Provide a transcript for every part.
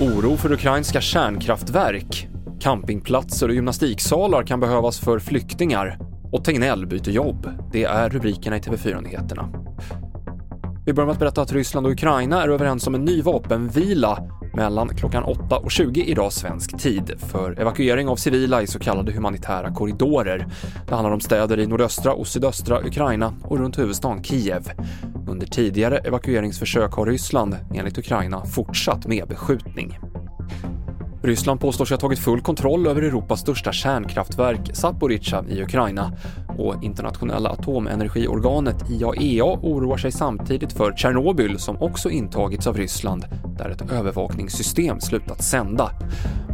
Oro för ukrainska kärnkraftverk. Campingplatser och gymnastiksalar kan behövas för flyktingar. Och Tegnell byter jobb. Det är rubrikerna i TV4-nyheterna. Vi börjar med att berätta att Ryssland och Ukraina är överens om en ny vapenvila mellan klockan 8 och 20 idag svensk tid för evakuering av civila i så kallade humanitära korridorer. Det handlar om städer i nordöstra och sydöstra Ukraina och runt huvudstaden Kiev. Under tidigare evakueringsförsök har Ryssland, enligt Ukraina, fortsatt med beskjutning. Ryssland påstår sig ha tagit full kontroll över Europas största kärnkraftverk, Zaporizjzja i Ukraina. Och internationella atomenergiorganet IAEA oroar sig samtidigt för Tjernobyl som också intagits av Ryssland, där ett övervakningssystem slutat sända.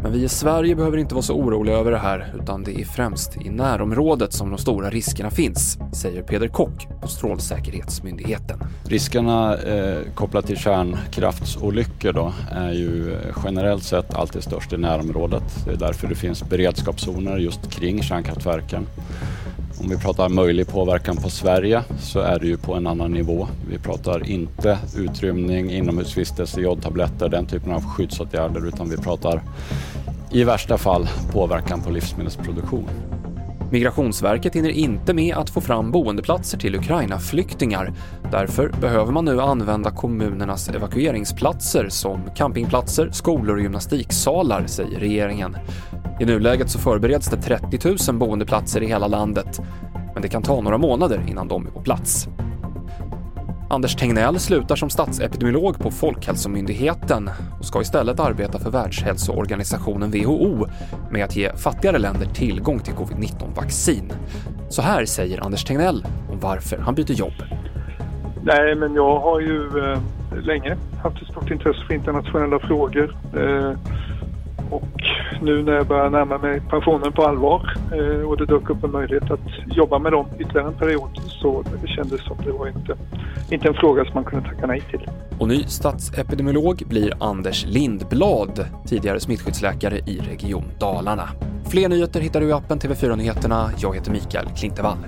Men vi i Sverige behöver inte vara så oroliga över det här, utan det är främst i närområdet som de stora riskerna finns, säger Peder Kock på Strålsäkerhetsmyndigheten. Riskerna eh, kopplat till kärnkraftsolyckor då är ju eh, generellt sett alltid störst i närområdet. Det är därför det finns beredskapszoner just kring kärnkraftverken. Om vi pratar möjlig påverkan på Sverige så är det ju på en annan nivå. Vi pratar inte utrymning, inomhusvistelse, jodtabletter, den typen av skyddsåtgärder utan vi pratar i värsta fall påverkan på livsmedelsproduktion. Migrationsverket hinner inte med att få fram boendeplatser till Ukraina-flyktingar. Därför behöver man nu använda kommunernas evakueringsplatser som campingplatser, skolor och gymnastiksalar, säger regeringen. I nuläget så förbereds det 30 000 boendeplatser i hela landet, men det kan ta några månader innan de är på plats. Anders Tegnell slutar som statsepidemiolog på Folkhälsomyndigheten och ska istället arbeta för Världshälsoorganisationen WHO med att ge fattigare länder tillgång till covid-19-vaccin. Så här säger Anders Tegnell om varför han byter jobb. Nej, men jag har ju eh, länge haft ett stort intresse för internationella frågor. Eh, och nu när jag börjar närma mig pensionen på allvar eh, och det dök upp en möjlighet att jobba med dem ytterligare en period så det kändes som det var inte, inte en fråga som man kunde tacka nej till. Och ny statsepidemiolog blir Anders Lindblad, tidigare smittskyddsläkare i Region Dalarna. Fler nyheter hittar du i appen TV4 Nyheterna. Jag heter Mikael Klintevall.